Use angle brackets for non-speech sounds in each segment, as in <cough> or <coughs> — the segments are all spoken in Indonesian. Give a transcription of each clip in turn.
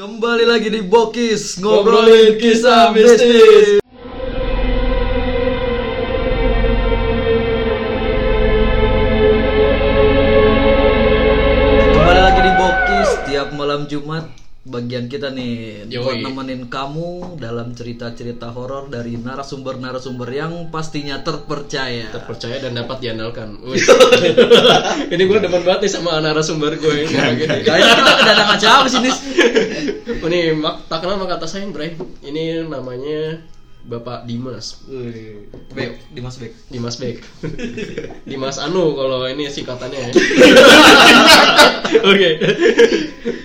Kembali lagi di Bokis ngobrolin kisah mistis. Bagian kita nih Yoi. buat nemenin kamu dalam cerita-cerita horor dari narasumber-narasumber yang pastinya terpercaya. terpercaya dan dapat diandalkan. <laughs> Ini gue demen banget nih sama narasumber gue. Kayaknya kita kedatangan siapa sih nis? Oh, <laughs> ini mak tak kenal maka kata sayang Bray. Ini namanya Bapak Dimas. Bek, Dimas Bek. Dimas Bek. <laughs> Dimas Anu kalau ini singkatannya ya. <laughs> Oke.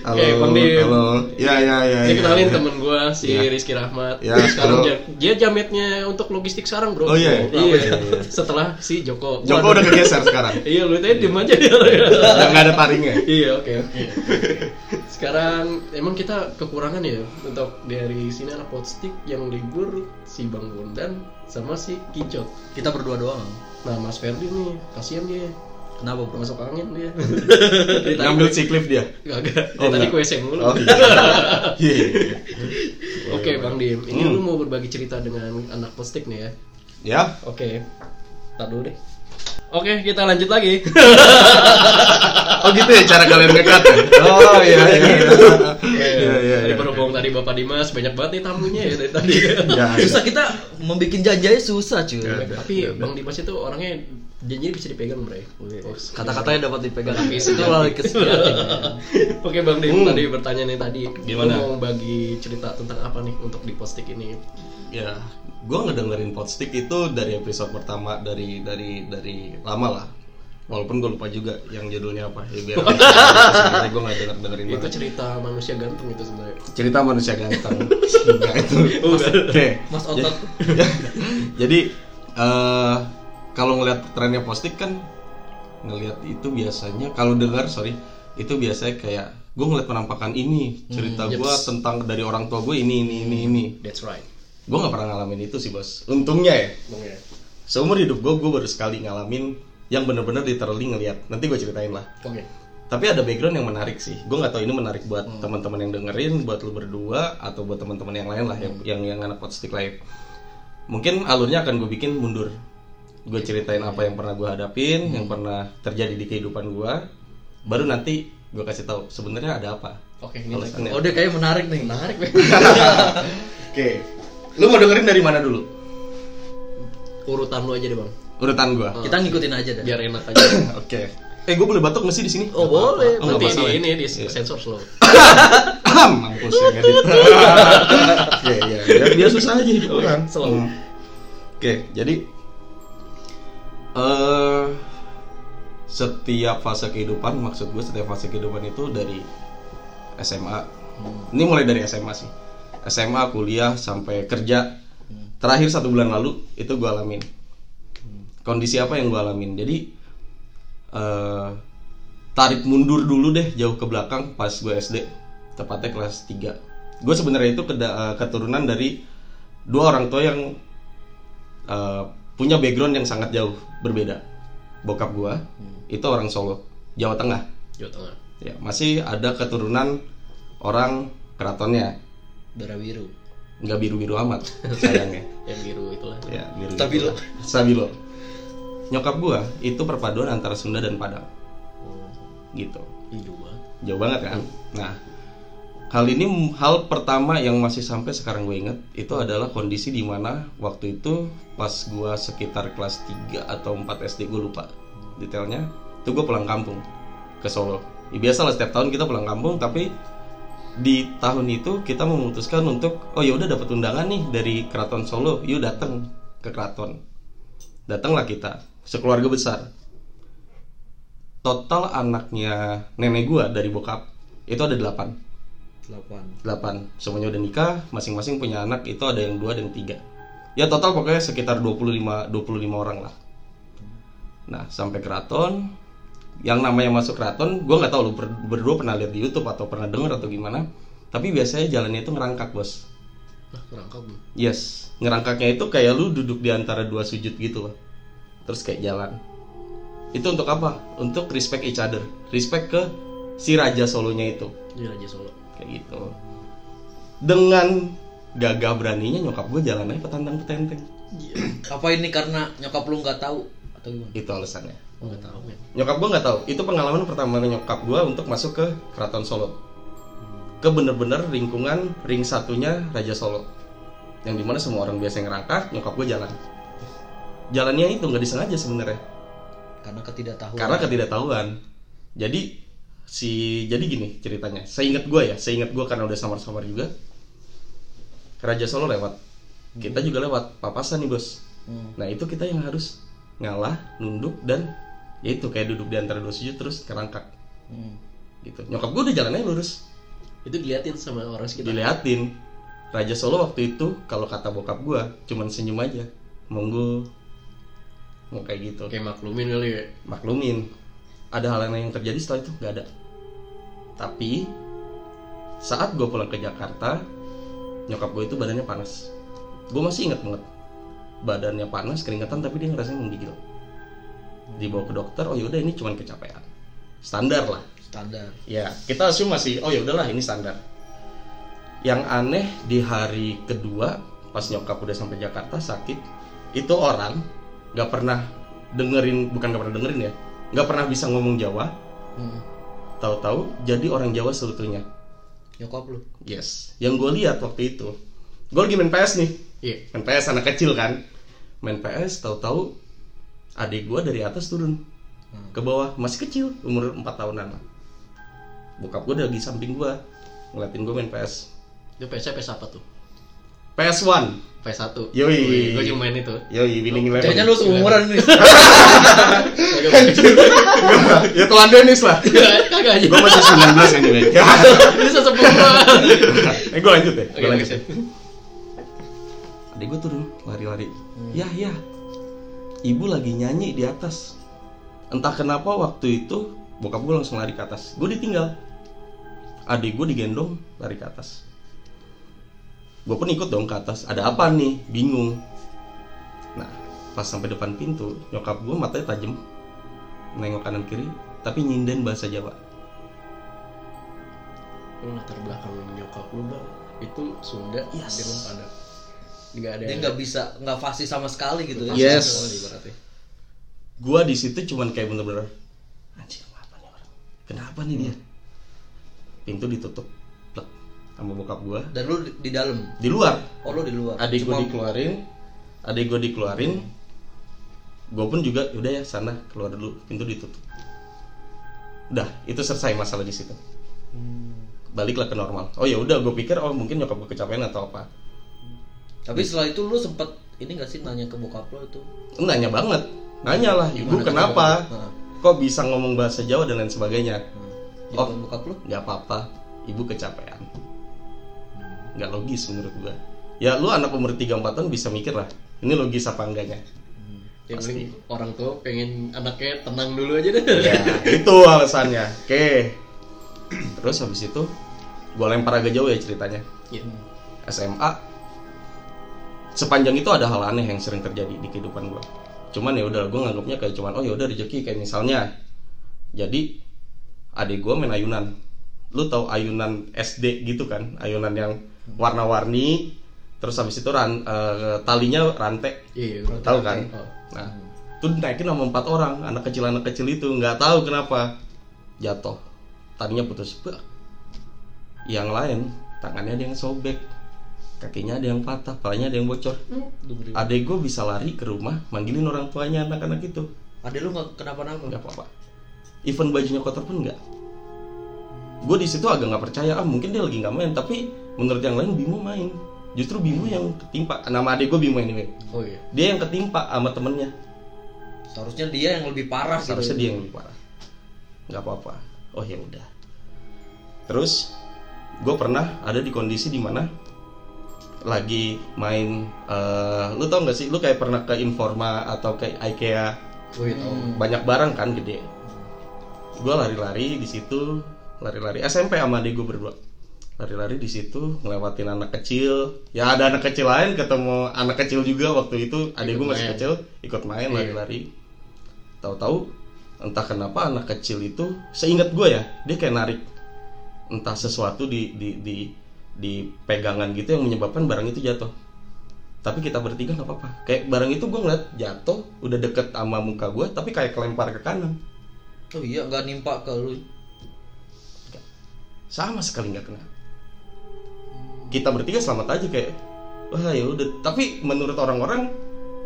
Halo, Oke, Bang Dim. halo. Ya, ya, ya. Ini ya, kenalin ya. temen gue si Ya. Rizky Rahmat. Ya, sekarang ja- dia jametnya untuk logistik sekarang bro. Oh, iya? Iya. Iya, iya. Setelah si Joko. Joko udah kegeser sekarang. Iya lu tadi diem aja dia. Udah nggak ada taringnya. Iya oke oke. <laughs> Sekarang emang kita kekurangan ya untuk dari sini anak potstick yang libur si Bang Bondan sama si Kicot. Kita berdua doang. Nah Mas Ferdi nih kasihan dia Kenapa bro? masuk angin dia. <laughs> Ngambil siklif dia. Gak, Oh, tadi kue mulu. Oh, <laughs> iya. Iya. Oke Bang Dim, ini Hmm. lu mau berbagi cerita dengan anak potstick nih ya? Ya, Oke, tar dulu deh. Oke, kita lanjut lagi. <laughs> Oh gitu ya cara kalian ngekat ya? Oh iya iya. Iya iya Tadi iya. berhubung tadi Bapak Dimas banyak banget nih tamunya ya dari tadi. Ya, Susah kita membuat janji aja susah cuy. Ya. Tapi Bang Dimas itu orangnya janjinya bisa dipegang, Bre. Kata-katanya dapat dipegang. Tapi itu lagi kesepakatan. Oke Bang Dim, Hmm. tadi bertanya nih tadi Gimana? Lu mau bagi cerita tentang apa nih untuk di postik ini? Ya, gue ngedengerin potstick itu dari episode pertama dari dari dari lama lah. Walaupun gue lupa juga yang judulnya apa. Ya biar <laughs> gue nggak denger dengerin Itu banget. cerita manusia ganteng itu sebenarnya. Cerita manusia ganteng. <laughs> Enggak itu. Oke. Mas otot. <laughs> Jadi eh kalau ngelihat trennya postik kan ngelihat itu biasanya kalau dengar sorry itu biasanya kayak gue ngeliat penampakan ini cerita Hmm, gue tentang dari orang tua gue ini ini ini ini That's right. Gue nggak pernah ngalamin itu sih bos untungnya ya ya. seumur hidup gue gue baru sekali ngalamin yang bener-bener literally ngeliat nanti gue ceritain lah Oke. tapi ada background yang menarik sih gue nggak tahu ini menarik buat Hmm. teman-teman yang dengerin buat lu berdua atau buat teman-teman yang lain lah yang Hmm. yang yang anak potstick lain mungkin alurnya akan gue bikin mundur gue ceritain apa yang pernah gue hadapin Hmm. yang pernah terjadi di kehidupan gue baru nanti gue kasih tahu sebenarnya ada apa Oke, ini like. Alasannya. Oh dia kayak menarik nih. menarik, <laughs> oke lu mau dengerin dari mana dulu Urutan lu aja deh, Bang. urutan gue Kita ngikutin aja dah. Biar enak aja. <coughs> oke eh gue boleh batuk nggak sih di sini Oh boleh. Oh, Nanti di ya? ini di Iya. sensor slow. <coughs> Mampus ya ngedit. Oke, ya, ya, biar susah aja hidup orang. Slow. Hmm. Oke, jadi eh setiap fase kehidupan, maksud gue setiap fase kehidupan itu dari SMA. Ini mulai dari SMA sih. SMA, kuliah sampai kerja. Terakhir satu bulan lalu itu gue alamin. Kondisi apa yang gue alamin? Jadi eh tarik mundur dulu deh jauh ke belakang pas gue SD tepatnya kelas 3 gue sebenarnya itu eh, keturunan dari dua orang tua yang eh, punya background yang sangat jauh berbeda bokap gue itu orang Solo Jawa Tengah Jawa Tengah. ya masih ada keturunan orang keratonnya Darah biru. nggak biru biru amat <laughs> sayangnya Yang biru itulah. ya biru Stabilo. Stabilo nyokap gue itu perpaduan antara Sunda dan Padang Oh, gitu hijau banget. jauh banget kan nah hal ini hal pertama yang masih sampai sekarang gue inget itu adalah kondisi di mana waktu itu pas gue sekitar kelas 3 atau 4 SD gue lupa detailnya itu gue pulang kampung ke Solo ya, biasa lah setiap tahun kita pulang kampung tapi di tahun itu kita memutuskan untuk oh ya udah dapat undangan nih dari keraton Solo. Yuk datang ke keraton. Datanglah kita sekeluarga besar. Total anaknya nenek gua dari bokap itu ada delapan. 8. delapan. Semuanya udah nikah masing-masing punya anak itu ada yang dua dan tiga. Ya total pokoknya sekitar 25 25 orang lah. Nah sampai keraton yang namanya masuk keraton gua nggak tahu lu ber- berdua pernah lihat di YouTube atau pernah denger atau gimana tapi biasanya jalannya itu ngerangkak bos. Nah, kerangka belum? yes. Ngerangkaknya itu kayak lu duduk di antara dua sujud gitu loh terus kayak jalan. Itu untuk apa? Untuk respect each other. Respect ke si raja solonya itu. Di Raja Solo. kayak gitu. Dengan gagah beraninya nyokap gue jalan aja petantang petenteng Apa ini karena nyokap lu nggak tahu atau gimana? itu alasannya Oh, nggak tahu men. nyokap gue nggak tahu. Itu pengalaman pertama nyokap gue untuk masuk ke keraton Solo. Ke bener-bener lingkungan ring satunya Raja Solo. Yang di mana semua orang biasa ngerangkak nyokap gue jalan. Jalannya itu nggak disengaja sebenarnya. Karena ketidaktahuan. karena ketidaktahuan. Jadi si jadi gini ceritanya. Seingat gue ya seingat gue karena udah samar-samar juga Raja Solo lewat. Kita juga lewat papasan nih bos. Hmm. nah itu kita yang harus ngalah nunduk dan itu kayak duduk di antara dua sujud terus kerangkak. Hmm. gitu. Nyokap gue udah jalannya lurus. Itu diliatin sama orang sekitar. diliatin. Raja Solo waktu itu kalau kata bokap gue cuman senyum aja. Monggo. Mau kayak gitu. Kayak maklumin kali ya. maklumin. Ada hal lain yang terjadi setelah itu? Nggak ada. Tapi saat gue pulang ke Jakarta nyokap gue itu badannya panas. Gue masih ingat banget. Badannya panas keringetan tapi dia ngerasain menggigil dibawa ke dokter oh yaudah ini cuma kecapean standar lah Standar. ya kita assume masih oh ya udahlah ini standar yang aneh di hari kedua pas nyokap udah sampai Jakarta sakit itu orang nggak pernah dengerin bukan nggak pernah dengerin ya nggak pernah bisa ngomong Jawa Hmm. tahu-tahu jadi orang Jawa seutuhnya Nyokap lu. yes yang gue lihat waktu itu gue lagi main PS nih Iya. main PS anak kecil kan main PS tahu-tahu adik gue dari atas turun Hmm. ke bawah masih kecil umur 4 tahunan lah bokap gue udah di samping gue ngeliatin gue main PS Itu PS PS apa tuh? PS1 PS1. Yoi. Gue cuma main itu. yoi winning eleven Kayaknya lu seumuran nih. ya tuan Dennis lah Kagak aja. gue masih 19 anyway Ini sesepuh gua. eh gue lanjut deh Oke, gue lanjut lanjut. adik gue turun lari-lari ya ya ibu lagi nyanyi di atas. Entah kenapa waktu itu bokap gue langsung lari ke atas. Gue ditinggal. Adik gue digendong lari ke atas. Gue pun ikut dong ke atas. Ada apa nih? Bingung. Nah pas sampai depan pintu nyokap gue matanya tajam. Nengok kanan kiri tapi nyinden bahasa Jawa. Latar belakang nyokap lu bang. Itu Sunda Yes. Padang. Nggak ada. Dia nggak bisa nggak fasih sama sekali gitu ya. Yes. Gue di situ cuman kayak bener-bener anjir apa nih orang kenapa nih dia pintu ditutup plek sama bokap gue Dan lu di, di dalam. di luar Oh lu di luar. adik gue Cuma- dikeluarin adik gue dikeluarin gue pun juga udah ya sana keluar dulu pintu ditutup udah itu selesai masalah di situ Hmm. baliklah ke normal oh ya udah gue pikir oh mungkin nyokap gue kecapean atau apa Tapi setelah itu lu sempet ini gak sih nanya ke bokap lo itu? nanya banget. Nanya lah ibu kenapa? Nah, kok bisa ngomong bahasa Jawa dan lain sebagainya? Nah. Jawaban bokap lu? nggak apa-apa. Ibu kecapean. Nggak logis menurut gua. Ya lu anak umur 3-4 tahun bisa mikir lah ini logis apa enggaknya? Yang Pasti. orang tua pengen anaknya tenang dulu aja deh. ya <laughs> itu alasannya. Oke. Terus habis itu gua lempar agak jauh ya ceritanya. Iya. SMA sepanjang itu ada hal aneh yang sering terjadi di kehidupan gua. Cuman ya udah gua nganggapnya kayak cuman oh ya udah rezeki kayak misalnya. Jadi adik gua main ayunan. Lu tahu ayunan SD gitu kan? Ayunan yang warna-warni terus habis itu ran, eh, talinya rantai. Iya. tahu kan? Oh. nah itu dinaikin sama empat orang anak kecil anak kecil itu. Nggak tahu kenapa. Jatuh. Tadinya putus yang lain tangannya ada yang sobek kakinya ada yang patah palanya ada yang bocor. Dengerin. adek gue bisa lari ke rumah manggilin orang tuanya anak-anak itu. Adek lu nggak kenapa-napa? nggak apa-apa. Even bajunya kotor pun nggak. Gue di situ agak nggak percaya ah mungkin dia lagi nggak main tapi menurut yang lain Bimo main. Justru Bimo yang ketimpa. Nama adek gue Bimo anyway. Oh iya. dia yang ketimpa sama temennya. Seharusnya dia yang lebih parah gitu. seharusnya dia yang lebih parah. Nggak apa-apa. Oh ya udah. Terus gue pernah ada di kondisi di mana lagi main eh, lu tau gak sih lu kayak pernah ke Informa atau ke IKEA Oh iya. tahu. banyak barang kan gede gue lari-lari di situ lari-lari SMP sama adik gue berdua lari-lari di situ ngelewatin anak kecil ya ada anak kecil lain ketemu anak kecil juga waktu itu adik Ikut gue masih main. kecil ikut main Iya. lari-lari tahu-tahu entah kenapa anak kecil itu seingat gue ya dia kayak narik entah sesuatu di di di di pegangan gitu yang menyebabkan barang itu jatuh. Tapi kita bertiga nggak apa-apa. Kayak barang itu gue ngeliat jatuh udah deket sama muka gue tapi kayak kelempar ke kanan. Oh iya nggak nimpa ke lu. sama sekali nggak kena. Kita bertiga selamat aja kayak wah ya udah. Tapi menurut orang-orang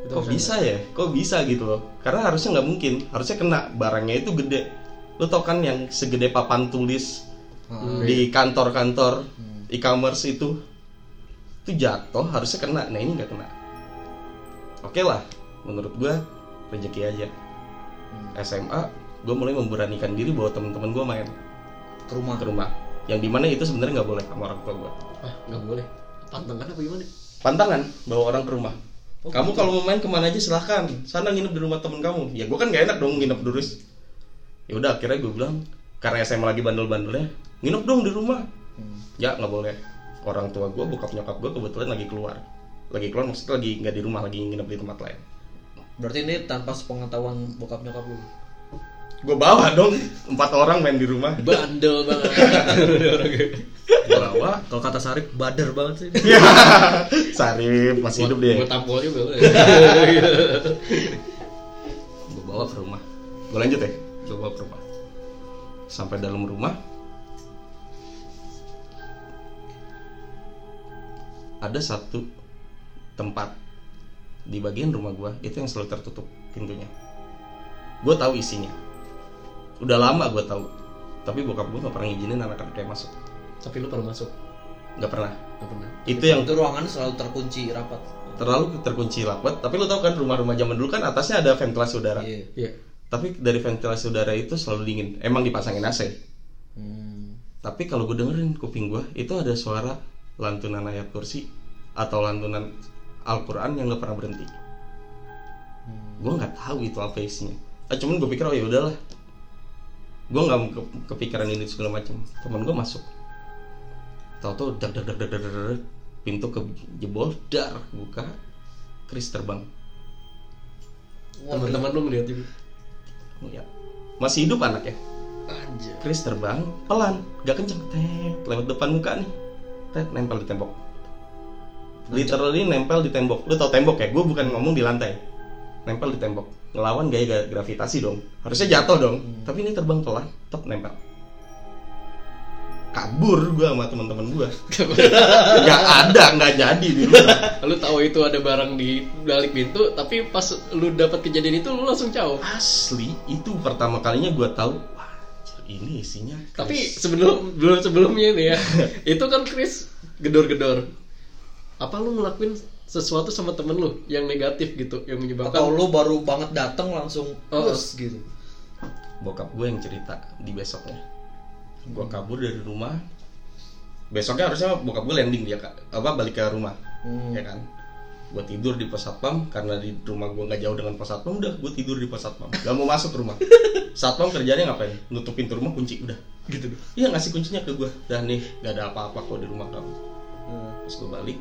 kok bisa bisa ya? Kok bisa? Gitu loh. Karena harusnya nggak mungkin. Harusnya kena barangnya itu gede. Lo tau kan yang segede papan tulis Hmm. di kantor-kantor e-commerce itu itu jatuh harusnya kena. Nah ini nggak kena. Oke lah menurut gua rezeki aja. SMA gue mulai memberanikan diri bawa teman-teman gue main. Ke rumah. ke rumah. Yang di mana itu sebenarnya nggak boleh sama orang tua gue ah nggak boleh. Pantangan apa gimana? Pantangan bawa orang ke rumah. Oh, kamu kalau mau main ke mana aja silahkan. Sana nginep di rumah temen kamu. Ya gue kan gak enak dong nginep terus. Ya udah akhirnya gue bilang karena SMA lagi bandel-bandelnya nginep dong di rumah Hmm. ya nggak boleh. Orang tua gue bokap nyokap gue kebetulan lagi keluar. Lagi keluar maksudnya lagi nggak di rumah lagi nginep di tempat lain. Berarti ini tanpa sepengetahuan bokap nyokap lu. gue bawa dong. Empat orang main di rumah. Bandel banget. gue <laughs> bawa? Kalau kata Sarip bader banget sih. <laughs> ya Sarip masih hidup dia. Gue tampol juga lo gue bawa ke rumah. Gue lanjut ya. Gue bawa ke rumah. Sampai dalam rumah ada satu tempat di bagian rumah gue itu yang selalu tertutup pintunya. Gue tahu isinya. Udah lama gue tahu tapi bokap gue nggak pernah ngizinin anak-anaknya masuk. Tapi lu pernah masuk? Nggak pernah. Nggak pernah. Itu yang Itu ruangan selalu terkunci rapat. terlalu terkunci rapat tapi lo tau kan rumah-rumah zaman dulu kan atasnya ada ventilasi udara. Iya. iya. Tapi dari ventilasi udara itu selalu dingin. Emang dipasangin AC Hmm. tapi kalau gue dengerin kuping gue itu ada suara lantunan ayat kursi atau lantunan Al-Quran yang gak pernah berhenti. Gue nggak tahu itu apa isinya. Ah, cuman gue pikir oh ya udahlah. Gue nggak ke- kepikiran ini segala macam. Teman gue masuk. Tahu-tahu dak dak dak dak dak dak, dak, pintu ke jebol dar buka Chris terbang teman-teman lu melihat itu ya masih hidup anaknya anjir Chris terbang pelan gak kenceng tet lewat depan muka nih tet nempel di tembok. Literally nempel di tembok. Lu tau tembok ya? Gue bukan ngomong di lantai. Nempel di tembok. Ngelawan gaya ga- gravitasi dong. Harusnya jatuh dong. Tapi ini terbang pelan tetap nempel. Kabur gue sama teman-teman gue <laughs> nggak ada nggak jadi di rumah. <laughs> Lu tahu itu ada barang di balik pintu tapi pas lu dapat kejadian itu lu langsung jauh. Asli itu pertama kalinya gue tahu anjir, ini isinya tapi Chris. sebelum belum sebelumnya ini ya <laughs> itu kan Chris gedor-gedor apa lu ngelakuin sesuatu sama temen lu yang negatif gitu yang menyebabkan Atau lu baru banget dateng langsung Oh. plus gitu. bokap gue yang cerita di besoknya gue kabur dari rumah besoknya harusnya bokap gue landing dia apa balik ke rumah Hmm. ya kan gue tidur di pos satpam karena di rumah gue nggak jauh dengan pos satpam udah gue tidur di pos satpam gak mau masuk rumah. <laughs> Satpam kerjanya ngapain? Nutup pintu rumah kunci udah. Gitu iya ngasih kuncinya ke gue dan nih gak ada apa-apa kok di rumah kamu. Hmm. pas gue balik.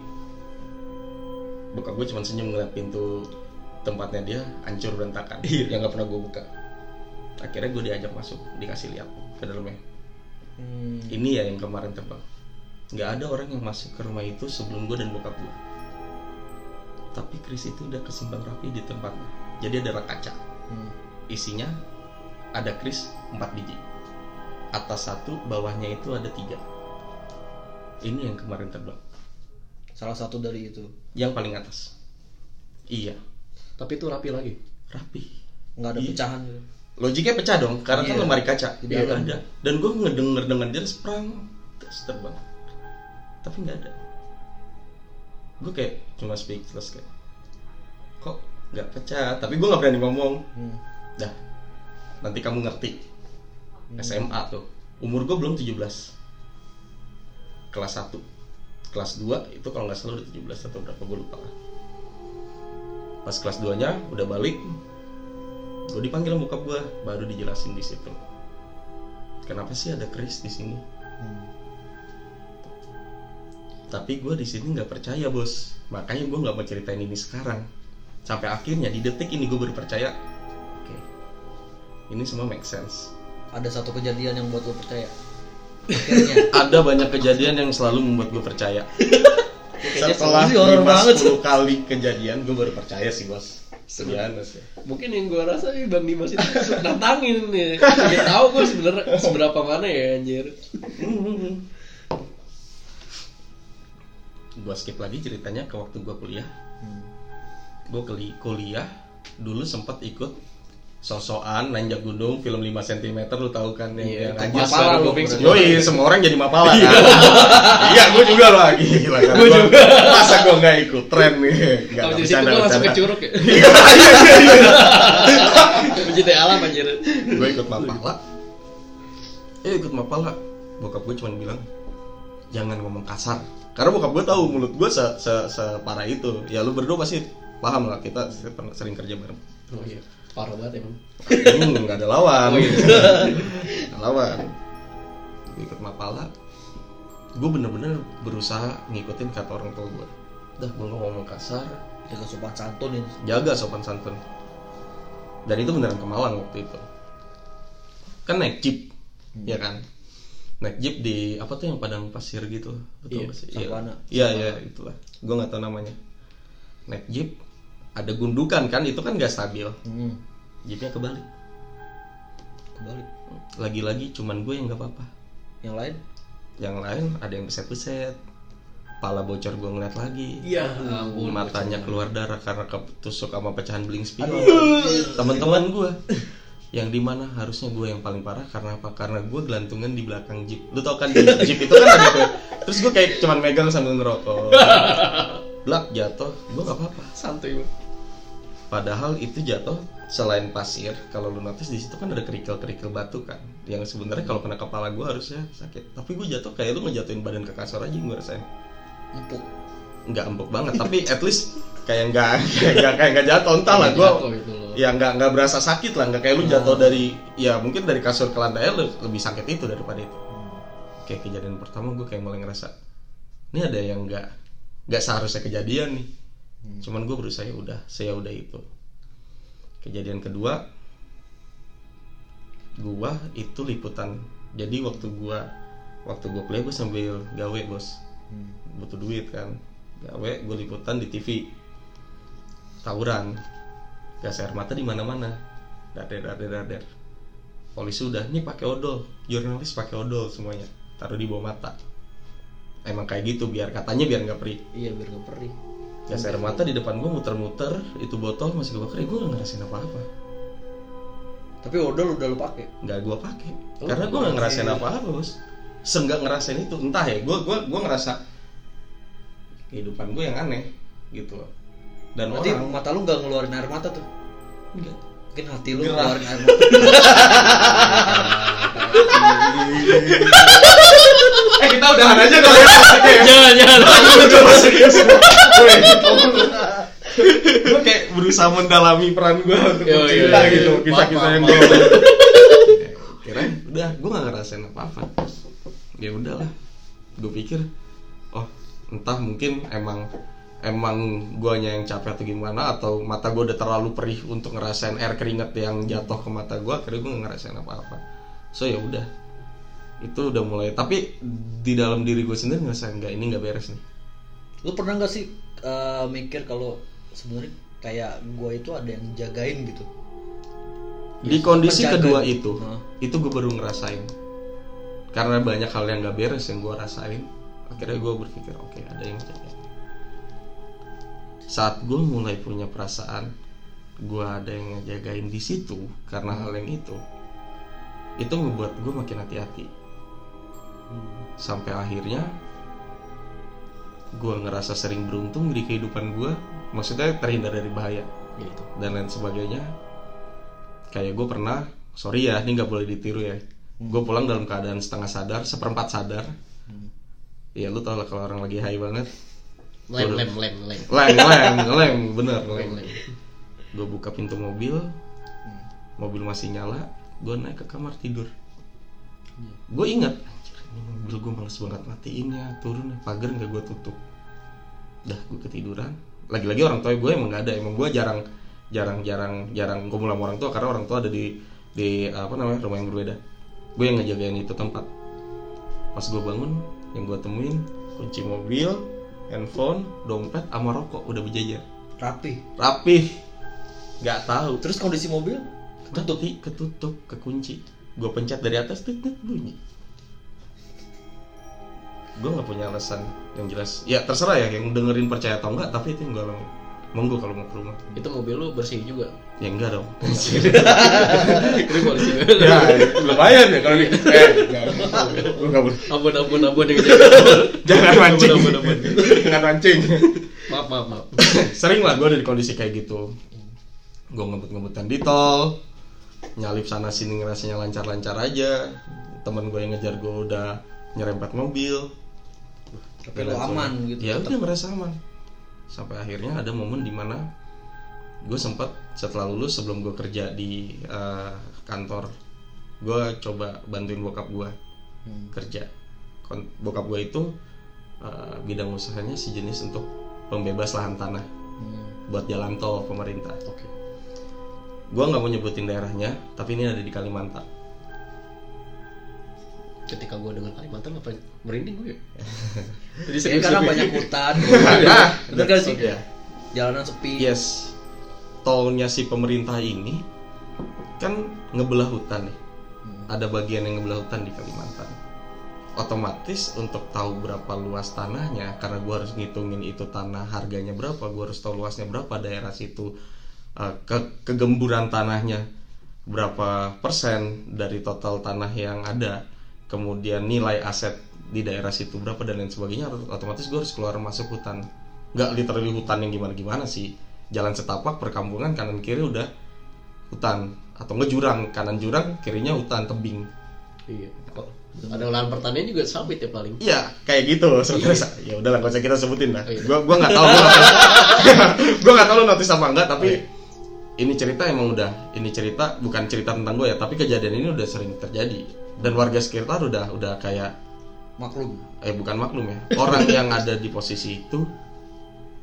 Bokap gue cuma senyum ngeliat pintu tempatnya dia hancur berantakan. Iya. yang nggak pernah gue buka. Akhirnya gue diajak masuk dikasih lihat ke dalamnya. Hmm. ini ya yang kemarin terbang nggak ada orang yang masuk ke rumah itu sebelum gue dan bokap gue tapi Chris itu udah kesimbang rapi di tempatnya. Jadi ada rak kaca. Hmm. isinya ada Chris 4 biji. Atas satu bawahnya itu ada tiga. Ini yang kemarin terbang Salah satu dari itu. yang paling atas. Iya. Tapi itu rapi lagi. Rapi. Nggak ada Iya. pecahan. Gitu. logiknya pecah dong karena kan Iya. lemari kaca. Di Iya, ada. dan gue ngedenger dengan dia sprang terus terbang. Tapi nggak ada gue kayak cuma speechless kayak kok nggak pecah? Tapi gue nggak berani ngomong. Hmm. dah nanti kamu ngerti. SMA tuh. Umur gue belum 17 kelas 1 kelas 2 itu kalau nggak salah udah 17 atau berapa gue lupa lah. Pas kelas 2 nya udah balik gue dipanggil bokap gue baru dijelasin di situ. Kenapa sih ada Chris di sini? Hmm. Tapi gue di sini nggak percaya bos. Makanya gue nggak mau ceritain ini sekarang. Sampai akhirnya di detik ini gue baru percaya. Oke. Ini semua make sense. Ada satu kejadian yang buat lo percaya. akhirnya <laughs> ada banyak kejadian yang selalu membuat gue percaya. <laughs> Setelah sih horor 5 banget. 10 kali kejadian gue baru percaya sih bos. Sebenarnya sih Mungkin yang gua rasa nih Bang Dimas itu nantangin nih. Biar tahu gua sebenarnya seberapa mana ya anjir. Gue skip lagi ceritanya ke waktu gue kuliah Hmm. gue kuliah dulu sempat ikut sosokan nanjak gunung film 5 cm lu tahu kan yang, Iya, yang anjir mapala lu, semua. Yoi, semua orang jadi mapala kan iya <laughs> gue juga loh gila kan Gua Gua- juga. masa gue nggak ikut tren nih nggak bercanda, gua langsung ke curug ya. Iya, iya, iya, iya. Mencintai alam anjir. gue ikut mapala eh ikut mapala bokap gue cuma bilang jangan ngomong kasar karena bokap gue tahu mulut gue se, se, separah itu. Ya lu berdua pasti paham lah kita sering kerja bareng. Oh iya, parah banget emang. hmm, nggak ada lawan. <laughs> Oh, iya. Lawan. Gue ikut mapala gue bener-bener berusaha ngikutin kata orang tua gue dah gue ngomong kasar jaga sopan santun ini jaga sopan santun. Dan itu beneran ke Malang waktu itu. Kan naik jeep ya kan naik jeep di apa tuh yang padang pasir gitu? Betul Iya, sih savana. iya iya itulah. Gue nggak tahu namanya. Naik jeep ada gundukan kan? Itu kan gak stabil. Hmm. jeepnya kebalik. Kebalik. Lagi-lagi cuman gue yang nggak apa-apa. Yang lain? Yang lain ada yang beset-beset pala bocor gue ngeliat lagi. Iya, ampun. matanya keluar darah karena ketusuk sama pecahan beling spion teman-teman gue <laughs> yang di mana harusnya gue yang paling parah karena apa? Karena gue gelantungan di belakang jeep. Lu tau kan di <laughs> jeep itu kan ada tuh. Terus gue kayak cuman megang sambil ngerokok. Blak jatuh. Gue gak apa-apa. Santuy Bang. padahal itu jatuh selain pasir kalau lu notice di situ kan ada kerikil-kerikil batu kan yang sebenarnya kalau kena kepala gue harusnya sakit. Tapi gue jatuh kayak lu ngejatuhin badan ke kasur aja gue rasain. Empuk. Nggak empuk banget tapi at least kayak nggak <laughs> kayak nggak jatuh. Entah lah gue. Ya nggak nggak berasa sakit lah nggak kayak lu jatuh dari ya mungkin dari kasur ke lantai le- lebih sakit itu daripada itu. Kayak kejadian pertama gue kayak mulai ngerasa ini ada yang nggak nggak seharusnya kejadian nih. Cuman gue berusaha ya udah saya udah itu. Kejadian kedua gua itu liputan. Jadi waktu gua waktu gua kuliah gue sambil gawe bos. Hmm. butuh duit kan. Gawe gue liputan di TV tawuran gas air mata di mana mana dader dader dader polisi udah nih pakai odol. Jurnalis pakai odol semuanya. Taruh di bawah mata. Emang kayak gitu biar katanya biar nggak perih. Iya biar nggak perih. Gas air mata di depan gue muter-muter itu botol masih gue pakai gue nggak ngerasain apa-apa. Tapi odol udah lu pakai? Nggak gue pakai. Oh, karena gue nggak ngerasain iya. apa-apa bos. Seenggak ngerasain itu entah ya gue gue gue ngerasa kehidupan gue yang aneh gitu loh dan berarti orang mata lu nggak ngeluarin air mata tuh? Enggak mungkin hati lu Gerah. ngeluarin air mata. <laughs> Eh kita udahan aja kali ya Jangan, jangan. gue kayak berusaha mendalami peran gue untuk Yo, yo, cerita yo, gitu kisah-kisah yang gue kira udah gue gak ngerasain apa-apa. Ya udahlah. Gue pikir oh entah mungkin emang emang guanya yang capek atau gimana? Atau mata gue udah terlalu perih untuk ngerasain air keringet yang jatuh ke mata gue akhirnya gue gak ngerasain apa-apa. So ya udah. Itu udah mulai. Tapi di dalam diri gue sendiri ngerasain nggak ini nggak beres nih. Lu pernah nggak sih eh, mikir kalau sebenarnya kayak gua itu ada yang jagain gitu? Di kondisi penjaga kedua gitu. itu Hah. itu gue baru ngerasain. Karena banyak hal yang gak beres yang gue rasain akhirnya gue berpikir oke ada yang jaga saat gue mulai punya perasaan gue ada yang ngejagain di situ karena hal yang itu itu ngebuat gue makin hati-hati. Sampai akhirnya gue ngerasa sering beruntung di kehidupan gue maksudnya terhindar dari bahaya Gitu. dan lain sebagainya. Kayak gue pernah sorry ya ini nggak boleh ditiru ya. Gue pulang dalam keadaan setengah sadar seperempat sadar. Ya lu tau lah kalau orang lagi high banget Lem, lem, lem, lem. leng leng leng <laughs> bener Lem, leng. lem. gue buka pintu mobil. Mobil masih nyala. Gue naik ke kamar tidur. Gue ingat "Anjir, ini mobil gue males banget matiinnya turun pagar nggak gue tutup. Dah gue ketiduran. Lagi-lagi orang tua gue emang nggak ada. Emang gue jarang jarang jarang jarang kumpul sama orang tua karena orang tua ada di di apa namanya rumah yang berbeda. Gue yang ngejagain itu tempat. Pas gue bangun yang gue temuin kunci mobil handphone dompet sama rokok udah berjajar. Rapi. rapih. Nggak tahu. Terus kondisi mobil? Ketutup. Ketutup kekunci. Gue pencet dari atas tit bunyi. Gue nggak punya alasan yang jelas. Ya terserah ya yang dengerin percaya atau enggak tapi itu yang gue alami monggo kalau mau ke rumah. Itu mobil lu bersih juga? Ya enggak dong. <laughs> Ini polisi. Ya lumayan ya kalau di <laughs> eh enggak lu nggak boleh. Ampun ampun ampun jangan mancing. Ampun, ampun, ampun. jangan mancing. Maaf maaf maaf. Sering lah gue ada di kondisi kayak gitu. Gue ngebut-ngebutan di tol nyalip sana sini ngerasanya lancar-lancar aja. Temen gue yang ngejar gue udah nyerempet mobil. Tapi lo aman gitu, ya udah merasa aman sampai akhirnya ada momen di mana gue sempat setelah lulus sebelum gue kerja di eh, kantor gue coba bantuin bokap gue Hmm. kerja Kon- bokap gue itu eh, bidang usahanya sejenis untuk pembebas lahan tanah Hmm. buat jalan tol pemerintah oke gue nggak mau nyebutin daerahnya tapi ini ada di Kalimantan ketika gue dengar Kalimantan apa merinding gue ya <laughs> jadi Ya, serius karena gue. banyak hutan. <laughs> nah Bener gak sih? ya. Jalanan sepi. yes tolnya si pemerintah ini kan ngebelah hutan nih Hmm. ada bagian yang ngebelah hutan di Kalimantan otomatis untuk tahu berapa luas tanahnya karena gue harus ngitungin itu tanah harganya berapa gue harus tahu luasnya berapa daerah situ eh, ke kegemburan tanahnya berapa persen dari total tanah yang ada kemudian nilai aset di daerah situ berapa dan lain sebagainya otomatis gue harus keluar masuk hutan. Nggak literally hutan yang gimana gimana sih. Jalan setapak perkampungan kanan kiri udah hutan. Atau nggak jurang kanan jurang kirinya hutan tebing. Iya. Ada lahan pertanian juga sawit ya paling. Iya, kayak gitu. Sebenarnya. Ya udah lah, kita sebutin lah. Oh, iya. Gua gua nggak tahu, gua <laughs> gua nggak tahu lu notice apa enggak, tapi ini cerita emang udah, ini cerita bukan cerita tentang gue ya, tapi kejadian ini udah sering terjadi dan warga sekitar udah udah kayak Maklum. eh bukan maklum ya, orang yang ada di posisi itu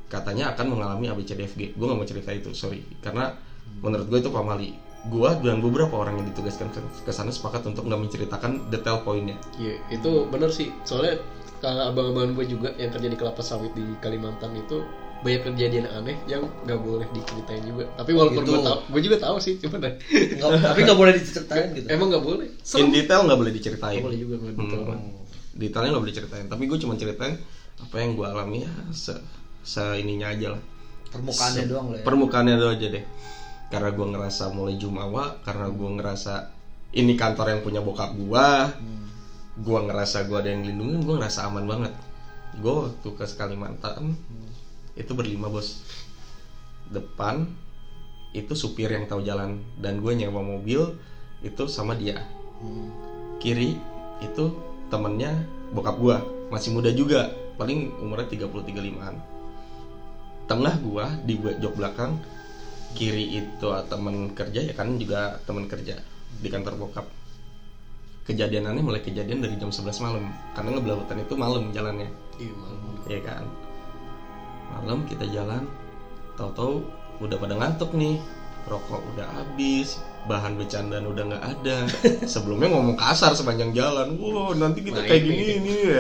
katanya akan mengalami ABCDFG. Gue nggak mau cerita itu, sorry, karena menurut gue itu pamali. Gua dan beberapa orang yang ditugaskan ke, ke sana sepakat untuk nggak menceritakan detail poinnya. Iya, itu bener sih. Soalnya kalau abang-abang gue juga yang kerja di kelapa sawit di Kalimantan itu banyak kejadian aneh yang nggak boleh diceritain juga. Tapi walaupun Gitu. gue tahu, gue juga tahu sih, cuma dan Nggak, tapi nggak boleh diceritain gitu. emang nggak boleh. In detail nggak boleh diceritain. Nggak boleh juga nggak detail. Hmm. Detailnya nggak boleh diceritain. Tapi gue cuma ceritain apa yang gue alami ya se, se ininya aja lah. Permukaannya Se- doang lah ya. Permukaannya doang aja deh. Karena gue ngerasa mulai jumawa, karena gue ngerasa ini kantor yang punya bokap gue, Hmm. gue ngerasa gue ada yang lindungin, gue ngerasa aman banget. Gue waktu ke Kalimantan itu berlima bos. Depan itu supir yang tahu jalan. Dan gue nyewa mobil itu sama dia. Hmm. kiri itu temennya bokap gua masih muda juga. Paling umurnya 30 35an tengah gua di jok belakang kiri itu ah, temen kerja ya kan juga temen kerja di kantor bokap. Kejadianannya mulai kejadian dari jam 11 malam. Karena ngebelah hutan itu malam jalannya. Iya, malam. ya kan malam kita jalan tahu-tahu udah pada ngantuk nih. Rokok udah habis bahan bercandaan udah nggak ada. <laughs> Sebelumnya ngomong kasar sepanjang jalan. Wow nanti kita Nah, kayak ini. gini ini ya.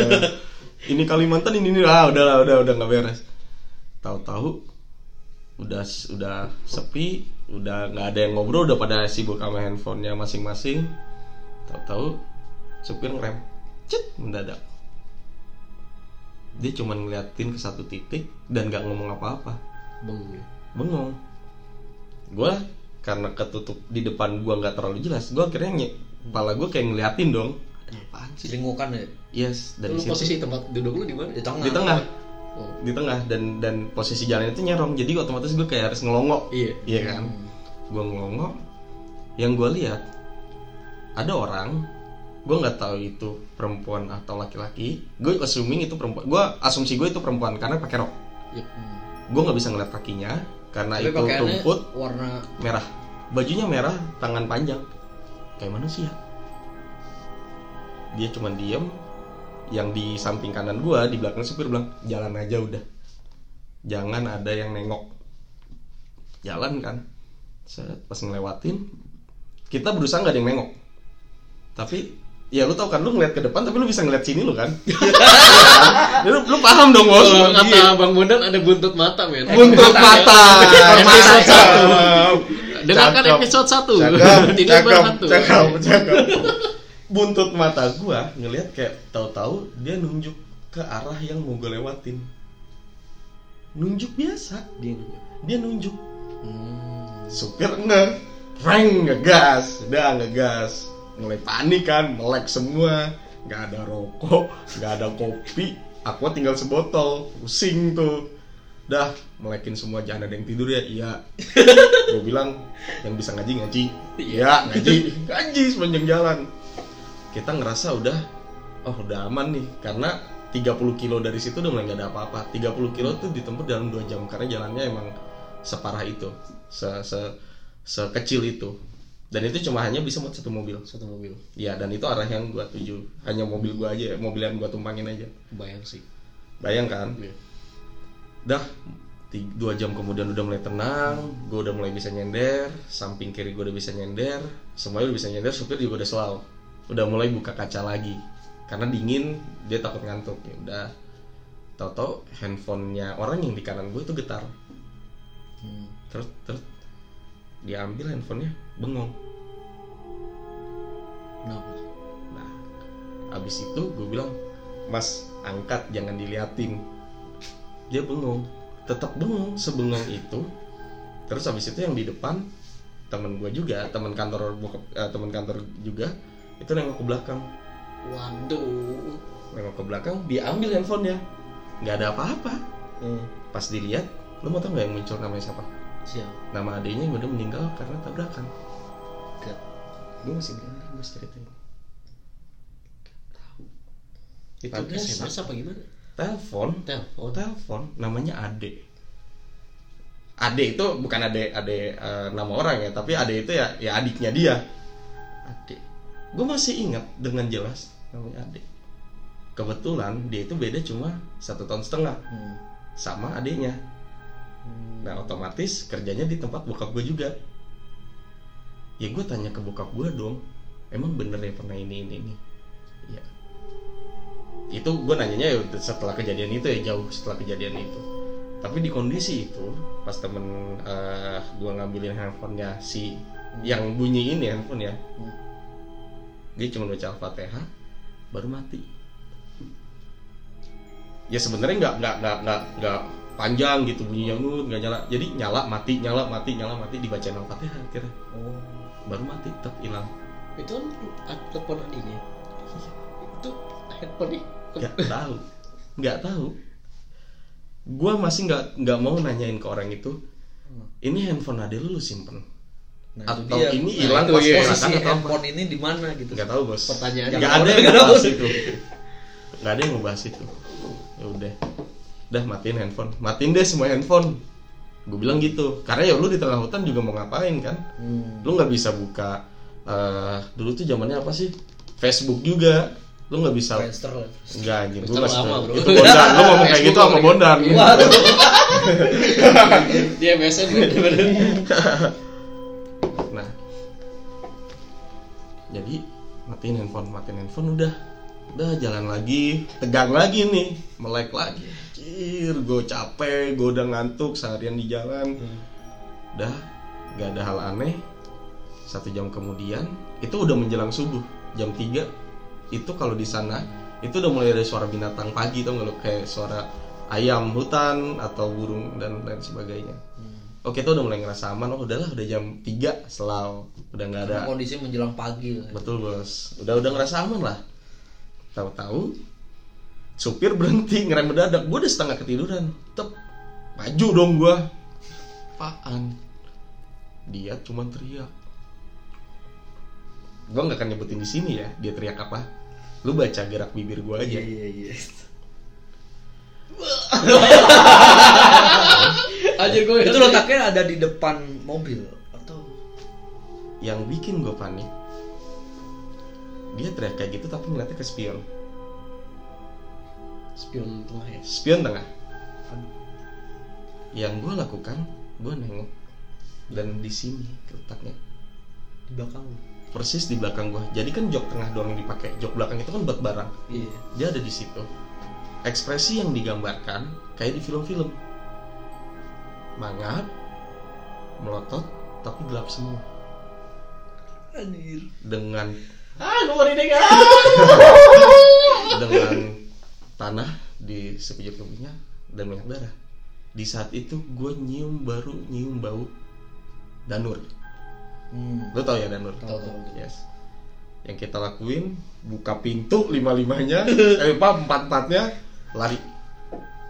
Ini Kalimantan ini ini. Ah udah lah udah udah nggak beres. Tahu-tahu udah udah sepi udah nggak ada yang ngobrol udah pada sibuk sama handphonenya masing-masing. Tahu-tahu supir ngerem. Cet mendadak dia cuma ngeliatin ke satu titik dan nggak ngomong apa-apa. Bengong ya. bengong. Gue karena ketutup di depan gue nggak terlalu jelas gue akhirnya nye, kepala gue kayak ngeliatin dong. Ada apaan sih? Lingkukan ya? Yes dari Lu situ. posisi tempat duduk lu di mana? di tengah. di tengah. Oh, di tengah dan dan posisi jalan itu nyerong jadi otomatis gue kayak harus ngelongok. Iya. iya kan? Gue ngelongok yang gue lihat ada orang gue nggak tahu itu perempuan atau laki-laki. Gue assuming itu perempuan gue asumsi gue itu perempuan karena pakai rok. Iya. Hmm. gue nggak bisa ngeliat kakinya karena Tapi itu rumput warna merah. Bajunya merah tangan panjang. Kayak manusia dia cuma diem yang di samping kanan gua di belakang supir bilang jalan aja udah. Jangan ada yang nengok. Jalan kan. Set, pas ngelewatin kita berusaha nggak ada yang nengok. Tapi ya lu tau kan lu ngeliat ke depan tapi lu bisa ngeliat sini lu kan? <laughs> Lu, lu paham dong bos. Kalau kata Iya. Bang Bondan ada buntut mata men. buntut mata. Episode satu. Dengarkan episode satu. <laughs> Ini berhantu. cakep cakep buntut mata gua ngelihat kayak tahu-tahu dia nunjuk ke arah yang mau gue lewatin. Nunjuk biasa. Dia dia nunjuk. Hmm. supir nge reng ngegas. Udah ngegas mulai panik kan melek semua. Nggak ada rokok nggak ada kopi. Aku tinggal sebotol pusing tuh. Dah melekin semua jangan ada yang tidur ya. Iya. <laughs> Gue bilang yang bisa ngaji ngaji. Iya. Ngaji. Ngaji sepanjang jalan. Kita ngerasa udah oh udah aman nih. Karena 30 kilo dari situ udah mulai nggak ada apa-apa. 30 kilo tuh ditempuh dalam 2 jam. Karena jalannya emang separah itu. Se, se sekecil itu dan itu cuma hanya bisa muat satu mobil. Satu mobil. ya dan itu arah yang gua tuju. Hanya mobil gua aja mobil yang gua tumpangin aja. Bayang sih. bayang kan? Iya. dah dua jam kemudian udah mulai tenang gue udah mulai bisa nyender samping kiri gue udah bisa nyender semuanya udah bisa nyender supir juga udah selalu. Udah mulai buka kaca lagi. Karena dingin dia takut ngantuk. Ya udah. Tahu-tahu handphonenya orang yang di kanan gue itu getar. Hmm. terus terus diambil handphonenya bengong. Kenapa? nah abis itu gue bilang mas angkat jangan diliatin. Dia bengong tetap bengong sebengong itu. Terus abis itu yang di depan temen gue juga temen kantor bokap eh, temen kantor juga itu nengok ke belakang. Waduh. nengok ke belakang dia ambil handphonenya. Nggak ada apa-apa. Hmm. pas dilihat lo mau tau nggak yang muncul namanya siapa Siapa? nama adiknya yang udah meninggal karena tabrakan. Gak gue masih berani mas ceritain. Itu Itu dia SMS apa gimana? telepon. Telepon. oh telepon. Namanya Ade. Ade itu bukan Ade Ade eh, nama orang ya tapi Ade itu ya ya adiknya dia. Ade. Gue masih ingat dengan jelas namanya Ade. Kebetulan dia itu beda cuma satu tahun setengah Hmm. sama adiknya. Nah otomatis kerjanya di tempat bokap gue juga. Ya gue tanya ke bokap gue dong emang bener ya pernah ini ini ini? Ya. Itu gue nanyanya ya setelah kejadian itu ya jauh setelah kejadian itu. Tapi di kondisi itu pas temen eh gue ngambilin handphonenya si yang bunyi ini handphone ya Hmm. dia cuma baca al-fatihah baru mati. Ya sebenarnya nggak nggak nggak nggak panjang gitu bunyinya nut nggak nyala jadi nyala mati nyala mati nyala mati dibacain al-fatihah akhirnya Oh. baru mati tetap hilang Itu kan telepon adiknya. Itu handphone nggak tahu nggak tahu gua masih nggak nggak mau nanyain ke orang itu ini handphone ade lu lu simpen Nah, atau dia. ini Nah, hilang itu pas iya. posisi atau apa handphone ini di mana gitu. nggak tahu bos Pertanyaan nggak ada yang <laughs> nggak tahu. itu nggak ada yang ngebahas itu ya udah udah matiin handphone. Matiin deh semua handphone. Gue bilang gitu. Karena ya lu di tengah hutan juga mau ngapain kan? Hmm. lu nggak bisa buka eh dulu tuh zamannya apa sih? Facebook juga. Lu nggak bisa. Enggak anjing, gue masih lama, bro. Itu Bondan, lu ngomong kayak gitu sama Bondan. <laughs> Dia MSN bener-bener. <laughs> Nah. Jadi matiin handphone, matiin handphone udah. Udah jalan lagi, tegang lagi nih. Melek lagi Anjir, gue capek, gue udah ngantuk seharian di jalan. Udah, gak ada hal aneh. Satu jam kemudian, itu udah menjelang subuh Jam 3 Itu kalau di sana Itu udah mulai ada suara binatang pagi tau gak lo? Kayak suara ayam hutan atau burung dan lain sebagainya. Oke itu udah mulai ngerasa aman, oh udahlah udah jam 3 selalu Udah nggak ada Kondisi menjelang pagi. Lah. Betul bos, udah udah ngerasa aman lah. Tahu-tahu supir berhenti ngerem mendadak, gue udah setengah ketiduran, tep maju dong gue. Apaan? Dia cuma teriak. Gue nggak akan nyebutin di sini ya, dia teriak apa. Lu baca gerak bibir gue aja. Iya iya iya. <laughs> Anjir gue Itu letaknya ada di depan mobil atau Yang bikin gue panik, dia teriak kayak gitu tapi ngeliatnya ke spion. Spion tengah ya. Spion tengah. Yang gue lakukan, gue nengok dan di sini letaknya di belakang. persis di belakang gua jadi kan jok tengah doang yang dipakai jok belakang itu kan buat barang Iya. dia ada di situ ekspresi yang digambarkan kayak di film-film mangap melotot tapi gelap semua Anjir. dengan Ah, gue dengar. <laughs> dengan tanah di sekujur tubuhnya dan banyak darah. Di saat itu gue nyium baru nyium bau danur. Hmm. lo tau ya danur? Tahu tahu. yes. Yang kita lakuin buka pintu lima limanya <laughs> eh apa empat empatnya lari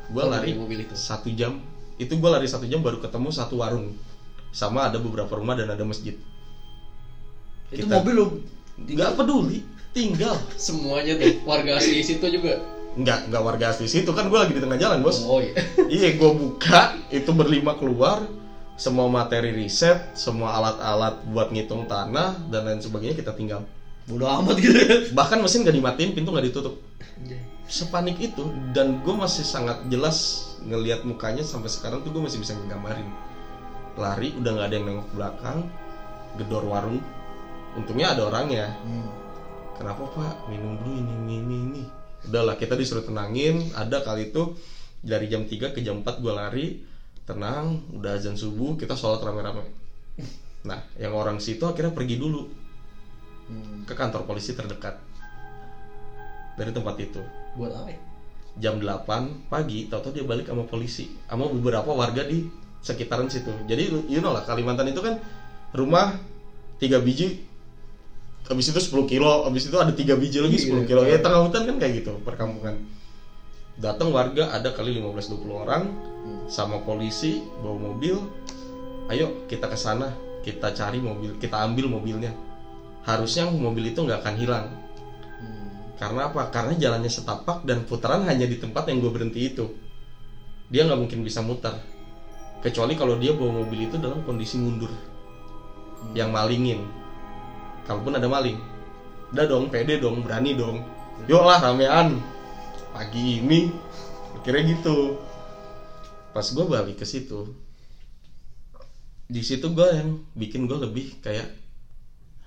gue lari mobil itu. satu jam. Itu gue lari satu jam baru ketemu satu warung. Sama ada beberapa rumah dan ada masjid. Itu Kita- mobil lo nggak peduli tinggal. <laughs> Semuanya tuh warga asli situ juga. Nggak nggak warga asli situ. Kan gue lagi di tengah jalan bos. Oh iya. <laughs> iya gue buka itu berlima keluar. Semua materi riset semua alat-alat buat ngitung tanah dan lain sebagainya kita tinggal. Bodo amat gitu. <laughs> bahkan mesin gak dimatiin pintu nggak ditutup. Sepanik itu dan gue masih sangat jelas ngelihat mukanya sampai sekarang tuh gue masih bisa nggambarin lari udah nggak ada yang nengok belakang gedor warung. Untungnya ada orangnya. Hmm. kenapa pak? Minum dulu ini ini ini ini udahlah kita disuruh tenangin. Ada kali itu dari jam 3 ke jam 4 gue lari tenang udah azan subuh kita sholat rame-rame. Nah yang orang situ akhirnya pergi dulu. Hmm. ke kantor polisi terdekat. Dari tempat itu. Buat apa? ya? jam 8 pagi tahu-tahu dia balik sama polisi. Sama beberapa warga di sekitaran situ. Jadi you know lah Kalimantan itu kan rumah tiga biji habis itu 10 kilo habis itu ada tiga biji lagi 10 kilo ya tengah hutan kan kayak gitu perkampungan datang warga ada kali 15-20 orang sama polisi bawa mobil ayo kita ke sana kita cari mobil kita ambil mobilnya harusnya mobil itu nggak akan hilang Hmm. karena apa? Karena jalannya setapak dan putaran hanya di tempat yang gue berhenti itu. Dia nggak mungkin bisa muter. Kecuali kalau dia bawa mobil itu dalam kondisi mundur. Yang malingin. Kalaupun ada maling. Udah dong, pede dong, berani dong. Yuk lah ramean. Pagi ini. Akhirnya gitu. Pas gue balik ke situ. Di situ gue yang bikin gue lebih kayak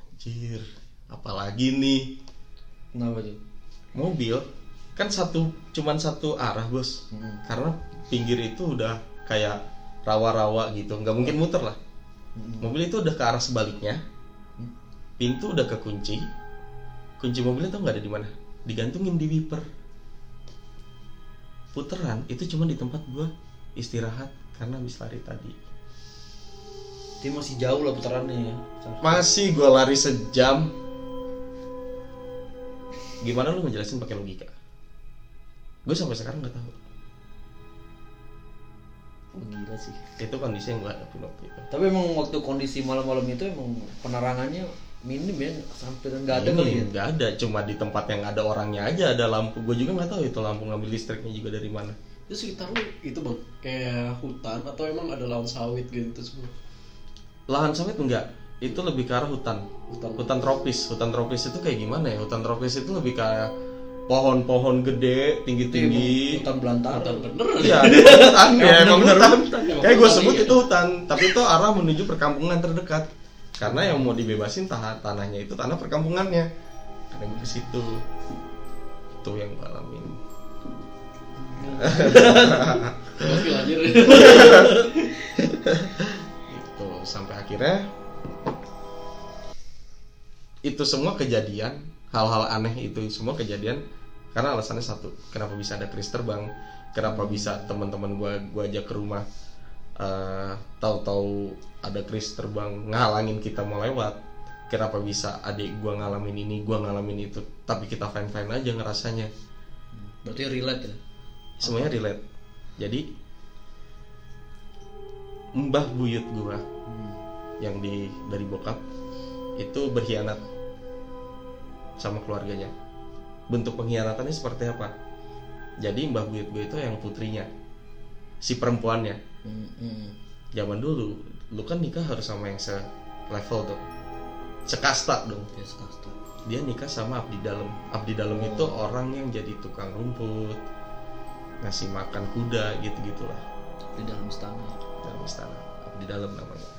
anjir, apalagi nih Kenapa tuh? mobil kan satu cuman satu arah bos Hmm. karena pinggir itu udah kayak rawa-rawa gitu nggak mungkin muter lah Hmm. mobil itu udah ke arah sebaliknya pintu udah kekunci. Kunci mobilnya tuh nggak ada di mana? Digantungin di wiper. Puteran itu cuma di tempat gua istirahat karena habis lari tadi. Dia masih jauh lah putarannya ya. masih gua lari sejam. Gimana lu ngejelasin pakai logika? Gue sampai sekarang nggak tahu. Oh, gila sih. itu kondisi yang gue hadapin waktu itu. Tapi emang waktu kondisi malam-malam itu emang penerangannya minim ya, hampir nggak ada kali ya. nggak ada cuma di tempat yang ada orangnya aja ada lampu gue juga nggak tahu itu lampu ngambil listriknya juga dari mana Itu sekitar lu itu bang kayak hutan atau emang ada lahan sawit gitu semua. lahan sawit enggak itu lebih ke arah hutan Hutan. hutan tropis hutan tropis itu kayak gimana ya hutan tropis itu lebih kayak pohon-pohon gede tinggi-tinggi Hutan belantara. Hutan bener. Iya, ada <laughs> hutan ya, emang hutan. Kayak gue sebut iya. itu hutan, tapi itu arah menuju perkampungan terdekat. Karena yang mau dibebasin tanah tanahnya itu tanah perkampungannya. Karena gue ke situ. Itu yang gue alamin. Itu sampai akhirnya itu semua kejadian, hal-hal aneh itu semua kejadian karena alasannya satu, kenapa bisa ada kris terbang, kenapa bisa teman-teman gua gua ajak ke rumah eh, tahu-tahu ada kris terbang ngalangin kita mau lewat, kenapa bisa adik gua ngalamin ini, gua ngalamin itu, tapi kita fine fine aja ngerasanya, Berarti relate ya. semuanya relate. Jadi mbah buyut gua Hmm. yang di dari bokap itu berkhianat sama keluarganya. Bentuk pengkhianatannya seperti apa? Jadi mbah buyut gue itu yang putrinya, si perempuannya. Hmm, hmm. Zaman dulu, lu kan nikah harus sama yang se level dong, sekasta dong. Ya, sekasta. Dia nikah sama abdi dalam. Abdi dalam itu orang yang jadi tukang rumput, ngasih makan kuda gitu gitulah Di dalam istana. dalam istana abdi dalam namanya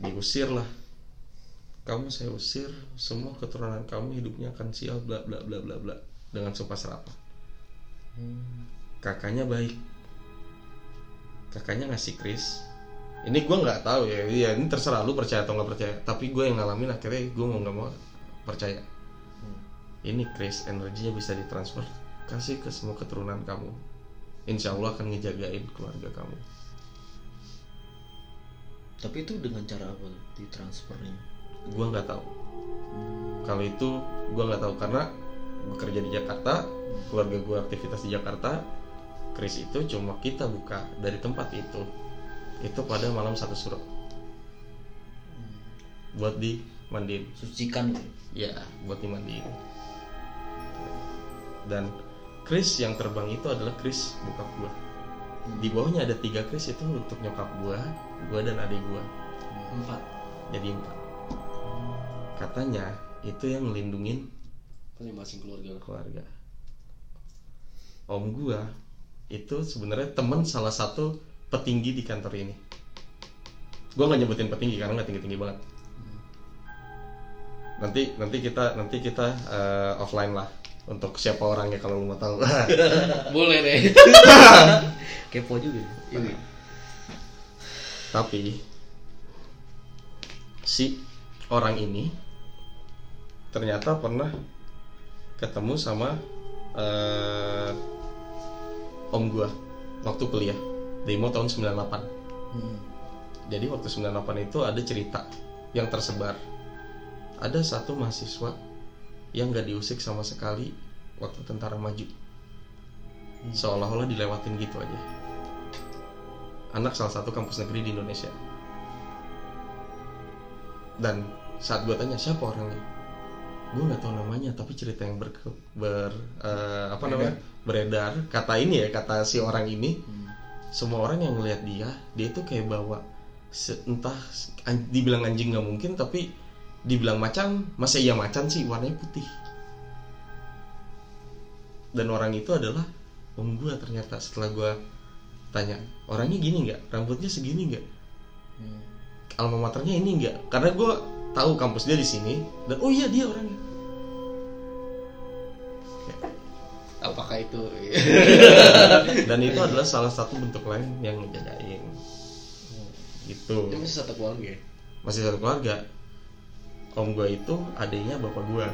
diusir lah kamu saya usir semua keturunan kamu hidupnya akan sial bla bla bla bla bla dengan sumpah serapah kakaknya baik kakaknya ngasih Chris. Ini gue nggak tahu ya. Ya ini terserah lu percaya atau nggak percaya. Tapi gue yang ngalamin akhirnya gue mau nggak mau percaya. Ini Chris energinya bisa ditransfer. Kasih ke semua keturunan kamu. Insya Allah akan ngejagain keluarga kamu. Tapi itu dengan cara apa ditransfernya? gue nggak tahu. Kalau itu gue nggak tahu karena bekerja di Jakarta keluarga gue aktivitas di Jakarta Chris itu cuma kita buka dari tempat itu. Itu pada malam satu surat buat dimandiin. Sucikan gitu. ya buat dimandiin. Dan Chris yang terbang itu adalah Chris bokap gue di bawahnya ada tiga Chris itu untuk nyokap gue gue dan adik gue empat. Jadi empat. Katanya itu yang ngelindungin masing-masing keluarga. keluarga. Om gua itu sebenarnya temen salah satu petinggi di kantor ini. Gua nggak nyebutin petinggi karena nggak tinggi tinggi banget. Nanti nanti kita nanti kita eh, offline lah untuk siapa orangnya kalau lu mau tahu. <laughs> Boleh deh. <laughs> Kepo juga. ini tapi si orang ini ternyata pernah ketemu sama eh, om gua waktu kuliah demo tahun 98 Hmm. jadi waktu 98 itu ada cerita yang tersebar. Ada satu mahasiswa yang gak diusik sama sekali waktu tentara maju. Seolah-olah dilewatin gitu aja. Anak salah satu kampus negeri di Indonesia. Dan saat gue tanya siapa orangnya gue nggak tahu namanya tapi cerita yang ber, ber eh, apa namanya? Beredar. Kata ini ya kata si orang ini Hmm. semua orang yang ngelihat dia dia itu kayak bawa se- entah an- dibilang anjing nggak mungkin tapi dibilang macan. Masa iya macan sih? Warnanya putih. Dan orang itu adalah om gua ternyata. Setelah gua tanya orangnya gini nggak? Rambutnya segini nggak? Hmm. alma maternya ini nggak? Karena gua tahu kampus dia di sini dan oh iya dia orangnya. Apakah itu? <laughs> Dan itu adalah salah satu bentuk lain yang ngejagain. Gitu. Masih satu keluarga ya? masih satu keluarga. Om gua itu adiknya bapak gua.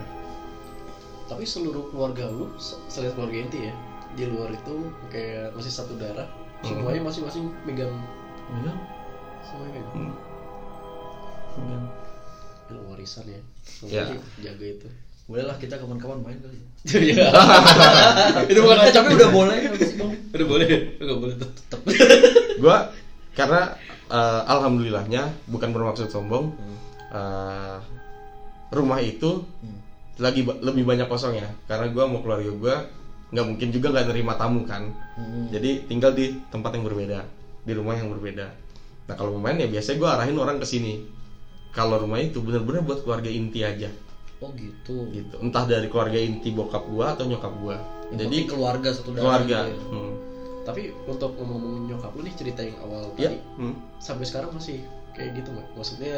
Tapi seluruh keluarga lu se- selain keluarga inti ya di luar itu kayak masih satu darah semuanya masing-masing megang enggak semuanya megang Hmm. Lu warisan ya Ya. Jaga itu Boleh lah kita kapan-kapan main kali. Iya. <laughs> itu bukan Eh, acap tapi udah boleh udah boleh nggak boleh tuh Tetep. <laughs> gua karena eh, alhamdulillahnya bukan bermaksud sombong eh, rumah itu Hmm. lagi ba- lebih banyak kosong ya karena gua mau keluarga gua nggak mungkin juga nggak nerima tamu kan Hmm. jadi tinggal di tempat yang berbeda di rumah yang berbeda nah kalau mau main ya biasanya gua arahin orang ke sini kalau rumah itu benar-benar buat keluarga inti aja Oh gitu. gitu entah dari keluarga inti bokap gua atau nyokap gua Yang jadi keluarga satu darah keluarga gitu ya. hmm. tapi untuk ngomongin nyokap lu nih cerita yang awal ya tadi hmm. sampai sekarang masih kayak gitu nggak maksudnya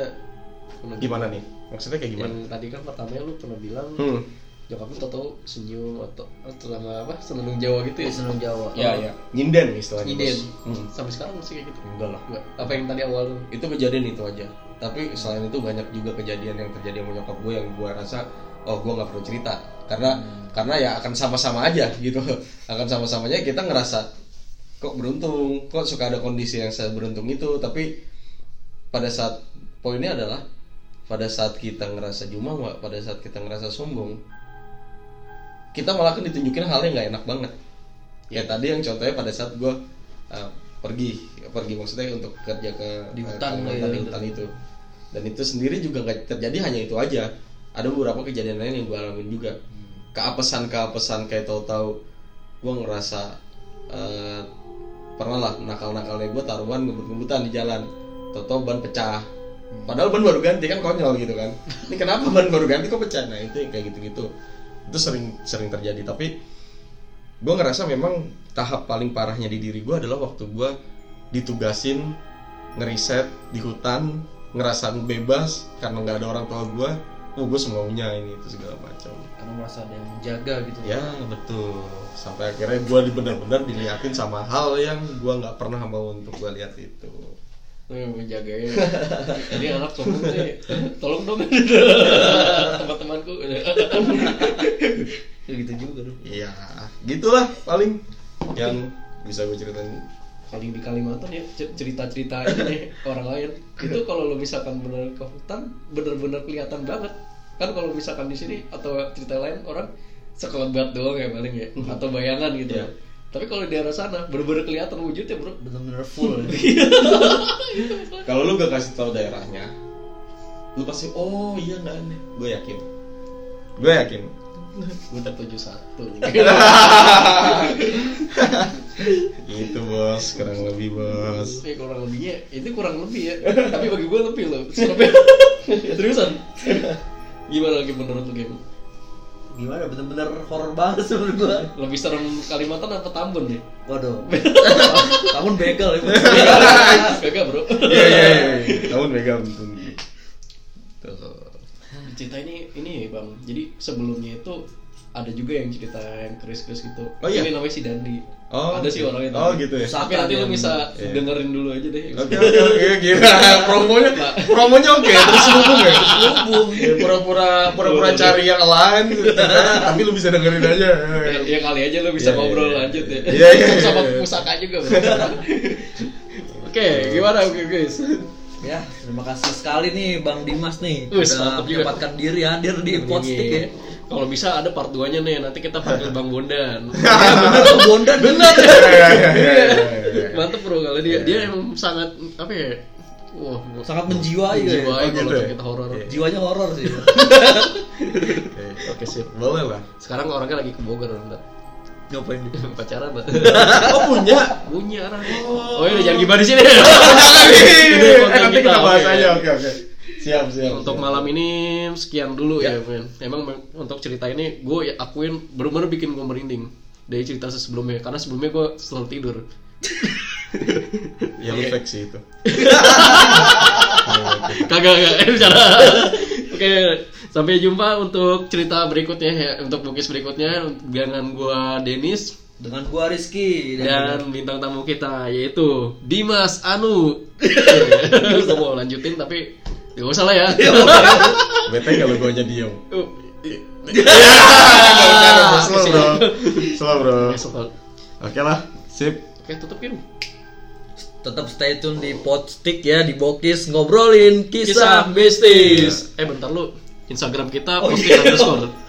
pernah- gimana nih maksudnya kayak gimana yang tadi kan pertamanya lu pernah bilang hmm. nyokap lu tau tau senyum atau atau selama apa seneng Jawa gitu ya Senang Jawa. ya ya nyinden istilahnya Nyiden. bos. Hmm. sampai sekarang masih kayak gitu enggak lah Nggak. apa yang tadi awal lu itu kejadian itu aja tapi selain itu banyak juga kejadian yang terjadi sama nyokap gue yang gue rasa oh gue nggak perlu cerita. Karena karena ya akan sama-sama aja gitu. Akan sama-samanya kita ngerasa kok beruntung kok suka ada kondisi yang saya beruntung itu. Tapi pada saat poinnya adalah pada saat kita ngerasa jumawa pada saat kita ngerasa sombong kita malah kan ditunjukin hal yang nggak enak banget. Ya tadi yang contohnya pada saat gue uh, pergi pergi maksudnya untuk kerja ke Di ke hutan Kalimantan, ya, di hutan itu. Dan itu sendiri juga nggak terjadi hanya itu aja. Ada beberapa kejadian lain yang gue alamin juga. Keapesan keapesan kayak tahu-tahu gue ngerasa eh, pernah lah nakal nakalnya gue taruhan ngebut-ngebutan di jalan. Tahu-tahu ban pecah. Padahal ban baru ganti kan konyol gitu kan. Ini kenapa ban baru ganti kok pecah? Nah itu yang kayak gitu-gitu. Itu sering sering terjadi. Tapi gue ngerasa memang tahap paling parahnya di diri gue adalah waktu gue ditugasin ngeriset di hutan ngerasa bebas karena nggak ada orang tua gue oh gue semaunya ini itu segala macam. Karena merasa ada yang menjaga gitu. ya betul. Sampai akhirnya gue benar-benar diliatin sama hal yang gue nggak pernah mau untuk gue lihat itu. Eh, menjaganya <laughs> ini anak sombong sih. Tolong dong. <laughs> Teman-temanku <laughs> Ya gitu juga dong. Iya, gitulah paling yang bisa gue ceritain. paling di Kalimantan ya cer- cerita-cerita ini orang lain itu kalau lo misalkan bener ke hutan bener-bener kelihatan banget kan kalau misalkan di sini atau cerita lain orang sekelebat doang ya paling ya atau bayangan gitu Iya. tapi kalau di daerah sana bener-bener kelihatan wujudnya bro Bener-bener full. ya. <laughs> <laughs> Kalau lu gak kasih tahu daerahnya, lu pasti oh iya nggak aneh. Gue yakin. Gue yakin. Udah tujuh satu <laughs> Itu bos, kurang lebih bos. Eh kurang lebihnya, itu kurang lebih ya. Tapi bagi gue lebih loh. Seriusan. Gimana lagi menurut lu game? Gimana? Bener-bener horror banget menurut gua. Lebih serem Kalimantan apa Tambun nih? Waduh. <laughs> Tahun begal ya. Gagak <laughs> bro. Iya iya iya. Megang tuh. Cerita ini ini bang. Jadi sebelumnya itu ada juga yang cerita yang keris-keris gitu. Oh, iya? Ini namanya si Dandi. Oh, ada sih orangnya. Oh tapi- gitu ya. Tapi nanti lu bisa Iya. dengerin dulu aja deh. Oke oke oke gila <laughs> promonya promonya oke terus hubung ya hubung pura-pura pura-pura cari yang lain <laughs> tapi lu bisa dengerin aja Ya, ya kali aja lu bisa Iya, ngobrol iya, iya. lanjut ya. Iya, iya, iya, Sama iya. pusaka juga. <laughs> Oke, gimana oke guys? Ya, terima kasih sekali nih Bang Dimas nih Wih, udah menyempatkan diri hadir di Potstick ya. Kalau bisa ada part 2-nya nih, nanti kita panggil Bang Bondan. <laughs> Bener tuh Bondan bener. Iya, iya, iya, iya, iya. Mantep bro, kalau dia dia emang sangat apa ya? Wah, Sangat menjiwai ya. menjiwai kalau gitu ya? cerita horor. Iya. Jiwanya horor sih. <laughs> Oke sip. boleh lah Sekarang orangnya lagi ke Bogor, Mbak. Ngapain dia? <laughs> Pacaran, Mbak. <laughs> oh punya Punya orang. Oh, ini jangan gimana di <laughs> sini. eh nanti kita, bahas aja oke oke siap siap Untuk siap. malam ini sekian dulu ya, men. Emang untuk cerita ini gue akuin bener-bener bikin gue merinding dari cerita sebelumnya karena sebelumnya gue selalu tidur. ya lu fake sih itu Kagak kagak eh. Oke, sampai jumpa untuk cerita berikutnya ya, untuk bukis berikutnya dengan gua Denis Dengan gua Rizky dan bintang tamu kita yaitu Dimas Anu. <laughs> Kita mau lanjutin tapi gak usah lah <laughs> ya. bete kalau gua aja diem Oh, i- slow bro slow bro oke lah sip Oke, tutup Kim. Tetap stay tune di Potstick ya di Bokis ngobrolin Kisah kisah besties. Eh bentar lu. Instagram kita posting underscore.